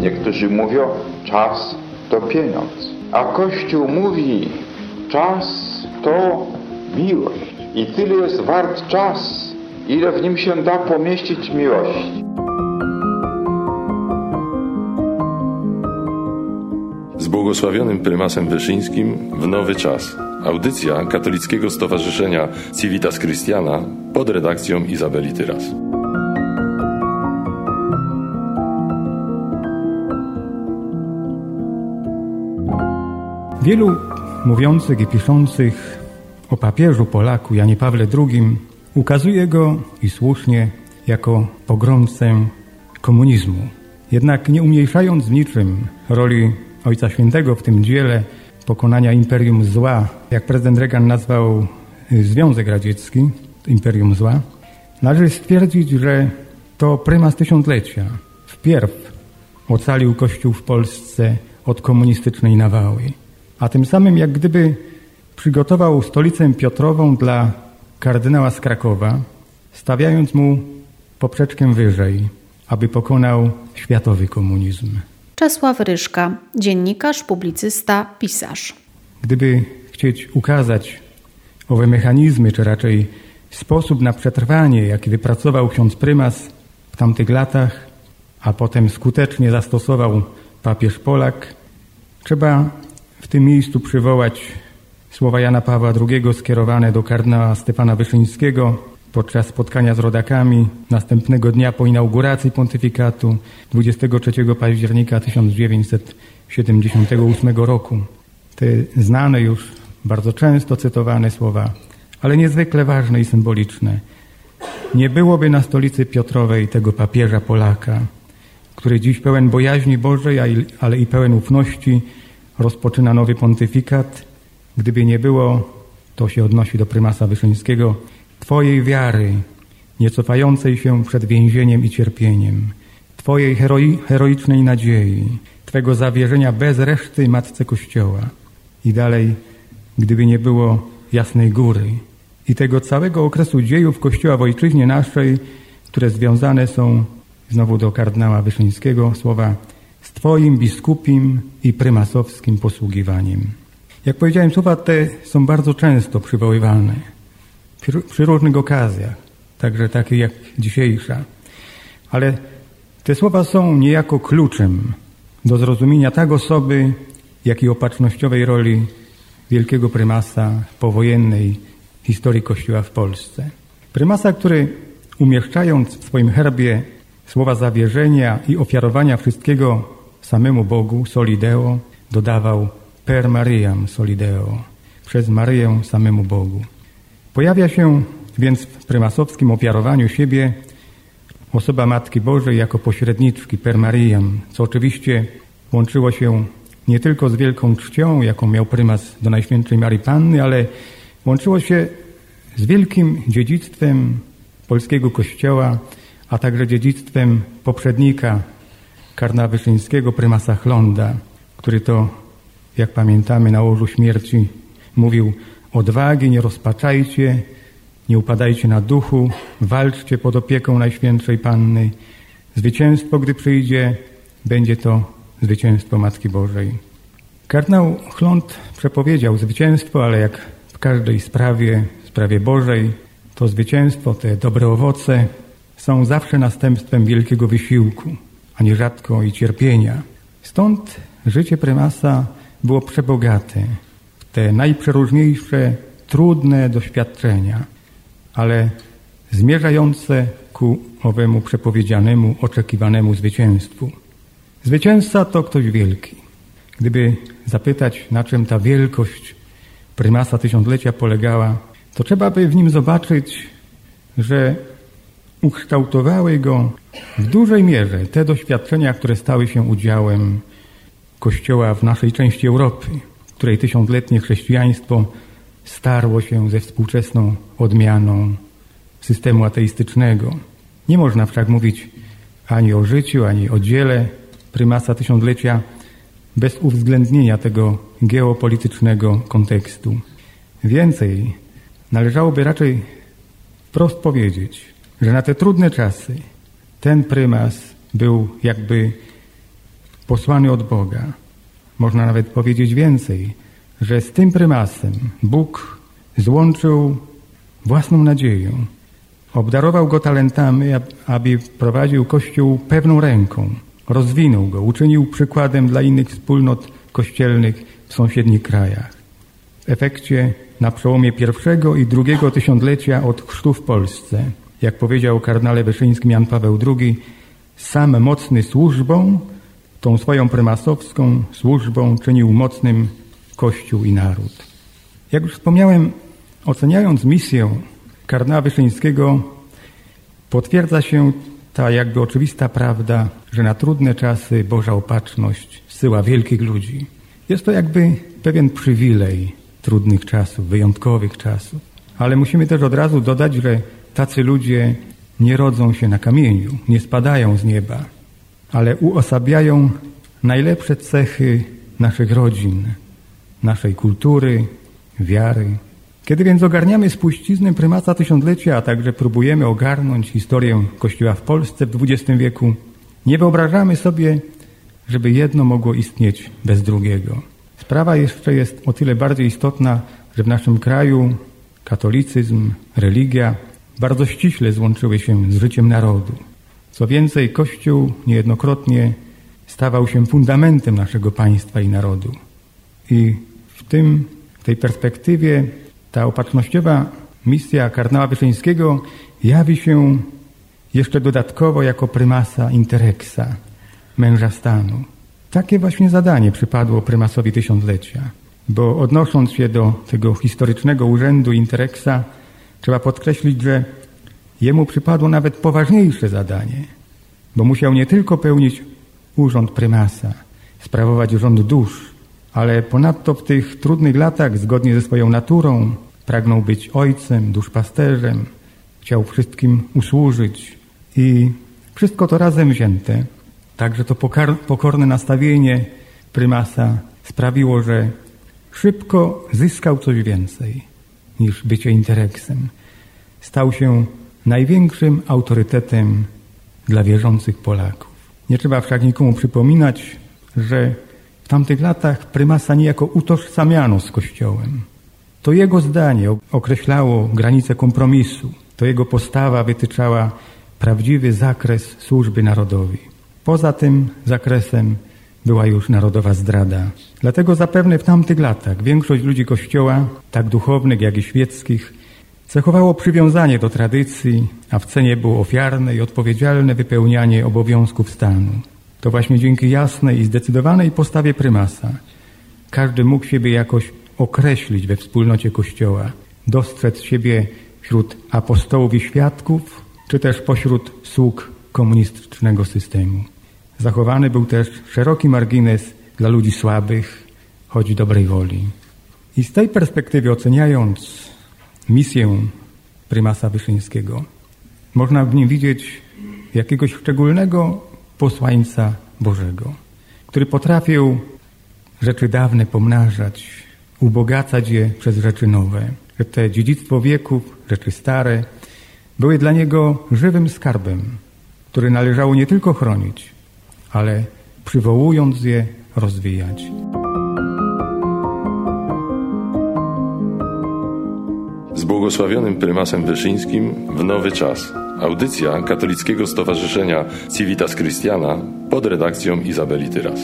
Niektórzy mówią, czas to pieniądz. A Kościół mówi, czas to miłość. I tyle jest wart czas, ile w nim się da pomieścić miłości. Z błogosławionym prymasem Wyszyńskim w Nowy Czas. Audycja Katolickiego Stowarzyszenia Civitas Christiana pod redakcją Izabeli Tyras. Wielu mówiących i piszących o papieżu Polaku Janie Pawle II ukazuje go i słusznie jako pogromcę komunizmu. Jednak nie umniejszając w niczym roli Ojca Świętego w tym dziele pokonania imperium zła, jak prezydent Reagan nazwał Związek Radziecki, imperium zła, należy stwierdzić, że to prymas tysiąclecia wpierw ocalił Kościół w Polsce od komunistycznej nawały a tym samym jak gdyby przygotował stolicę Piotrową dla kardynała z Krakowa, stawiając mu poprzeczkę wyżej, aby pokonał światowy komunizm. Czesław Ryszka, dziennikarz, publicysta, pisarz. Gdyby chcieć ukazać owe mechanizmy, czy raczej sposób na przetrwanie, jaki wypracował ksiądz prymas w tamtych latach, a potem skutecznie zastosował papież Polak, trzeba w tym miejscu przywołać słowa Jana Pawła II skierowane do kardynała Stefana Wyszyńskiego podczas spotkania z rodakami następnego dnia po inauguracji pontyfikatu 23 października 1978 roku. Te znane już, bardzo często cytowane słowa, ale niezwykle ważne i symboliczne. Nie byłoby na stolicy Piotrowej tego papieża Polaka, który dziś pełen bojaźni Bożej, ale i pełen ufności rozpoczyna nowy pontyfikat. Gdyby nie było, to się odnosi do prymasa Wyszyńskiego, Twojej wiary, nie cofającej się przed więzieniem i cierpieniem, Twojej heroi, heroicznej nadziei, Twego zawierzenia bez reszty Matce Kościoła. I dalej, gdyby nie było Jasnej Góry i tego całego okresu dziejów Kościoła w ojczyźnie naszej, które związane są znowu do kardynała Wyszyńskiego, słowa z Twoim biskupim i prymasowskim posługiwaniem. Jak powiedziałem, słowa te są bardzo często przywoływane przy, różnych okazjach, także takich jak dzisiejsza. Ale te słowa są niejako kluczem do zrozumienia tak osoby, jak i opatrznościowej roli wielkiego prymasa powojennej historii Kościoła w Polsce. Prymasa, który umieszczając w swoim herbie słowa zawierzenia i ofiarowania wszystkiego samemu Bogu, solideo, dodawał per Mariam solideo, przez Maryję samemu Bogu. Pojawia się więc w prymasowskim ofiarowaniu siebie osoba Matki Bożej jako pośredniczki per Mariam, co oczywiście łączyło się nie tylko z wielką czcią, jaką miał prymas do Najświętszej Marii Panny, ale łączyło się z wielkim dziedzictwem polskiego Kościoła, a także dziedzictwem poprzednika Karna Wyszyńskiego, prymasa Chlonda, który to, jak pamiętamy, na łożu śmierci mówił odwagi, nie rozpaczajcie, nie upadajcie na duchu, walczcie pod opieką Najświętszej Panny. Zwycięstwo, gdy przyjdzie, będzie to zwycięstwo Matki Bożej. Kardynał Chląd przepowiedział zwycięstwo, ale jak w każdej sprawie, sprawie Bożej, to zwycięstwo, te dobre owoce są zawsze następstwem wielkiego wysiłku a nierzadko i cierpienia. Stąd życie prymasa było przebogate w te najprzeróżniejsze, trudne doświadczenia, ale zmierzające ku owemu przepowiedzianemu, oczekiwanemu zwycięstwu. Zwycięzca to ktoś wielki. Gdyby zapytać, na czym ta wielkość prymasa tysiąclecia polegała, to trzeba by w nim zobaczyć, że ukształtowały go w dużej mierze te doświadczenia, które stały się udziałem Kościoła w naszej części Europy, w której tysiącletnie chrześcijaństwo starło się ze współczesną odmianą systemu ateistycznego. Nie można wszak mówić ani o życiu, ani o dziele prymasa tysiąclecia bez uwzględnienia tego geopolitycznego kontekstu. Więcej, należałoby raczej wprost powiedzieć, że na te trudne czasy ten prymas był jakby posłany od Boga. Można nawet powiedzieć więcej, że z tym prymasem Bóg złączył własną nadzieję. Obdarował go talentami, aby prowadził Kościół pewną ręką. Rozwinął go, uczynił przykładem dla innych wspólnot kościelnych w sąsiednich krajach. W efekcie na przełomie pierwszego i drugiego tysiąclecia od chrztu w Polsce, jak powiedział kardynale Wyszyński Jan Paweł II, sam mocny służbą, tą swoją prymasowską służbą czynił mocnym Kościół i naród. Jak już wspomniałem, oceniając misję kardynała Wyszyńskiego, potwierdza się ta jakby oczywista prawda, że na trudne czasy Boża opatrzność zsyła wielkich ludzi. Jest to jakby pewien przywilej trudnych czasów, wyjątkowych czasów. Ale musimy też od razu dodać, że tacy ludzie nie rodzą się na kamieniu, nie spadają z nieba, ale uosabiają najlepsze cechy naszych rodzin, naszej kultury, wiary. Kiedy więc ogarniamy spuściznę prymata tysiąclecia, a także próbujemy ogarnąć historię Kościoła w Polsce w XX wieku, nie wyobrażamy sobie, żeby jedno mogło istnieć bez drugiego. Sprawa jeszcze jest o tyle bardziej istotna, że w naszym kraju katolicyzm, religia bardzo ściśle złączyły się z życiem narodu. Co więcej, Kościół niejednokrotnie stawał się fundamentem naszego państwa i narodu. I w tym, w tej perspektywie ta opatrznościowa misja kardynała Wyszyńskiego jawi się jeszcze dodatkowo jako prymasa intereksa, męża stanu. Takie właśnie zadanie przypadło prymasowi tysiąclecia, bo odnosząc się do tego historycznego urzędu intereksa, trzeba podkreślić, że jemu przypadło nawet poważniejsze zadanie, bo musiał nie tylko pełnić urząd prymasa, sprawować rząd dusz, ale ponadto w tych trudnych latach, zgodnie ze swoją naturą, pragnął być ojcem, duszpasterzem, chciał wszystkim usłużyć i wszystko to razem wzięte, także to pokorne nastawienie prymasa sprawiło, że szybko zyskał coś więcej niż bycie intereksem. Stał się największym autorytetem dla wierzących Polaków. Nie trzeba wszak nikomu przypominać, że w tamtych latach prymasa niejako utożsamiano z Kościołem. To jego zdanie określało granice kompromisu. To jego postawa wytyczała prawdziwy zakres służby narodowi. Poza tym zakresem była już narodowa zdrada. Dlatego zapewne w tamtych latach większość ludzi Kościoła, tak duchownych jak i świeckich, cechowało przywiązanie do tradycji, a w cenie było ofiarne i odpowiedzialne wypełnianie obowiązków stanu. To właśnie dzięki jasnej i zdecydowanej postawie prymasa każdy mógł siebie jakoś określić we wspólnocie Kościoła, dostrzec siebie wśród apostołów i świadków, czy też pośród sług komunistycznego systemu. Zachowany był też szeroki margines dla ludzi słabych, choć dobrej woli. I z tej perspektywy oceniając misję prymasa Wyszyńskiego, można w nim widzieć jakiegoś szczególnego posłańca Bożego, który potrafił rzeczy dawne pomnażać, ubogacać je przez rzeczy nowe. Że te dziedzictwo wieków, rzeczy stare, były dla niego żywym skarbem, który należało nie tylko chronić, ale przywołując je, rozwijać. Z błogosławionym prymasem Wyszyńskim w nowy czas. Audycja Katolickiego Stowarzyszenia Civitas Christiana pod redakcją Izabeli Tyras.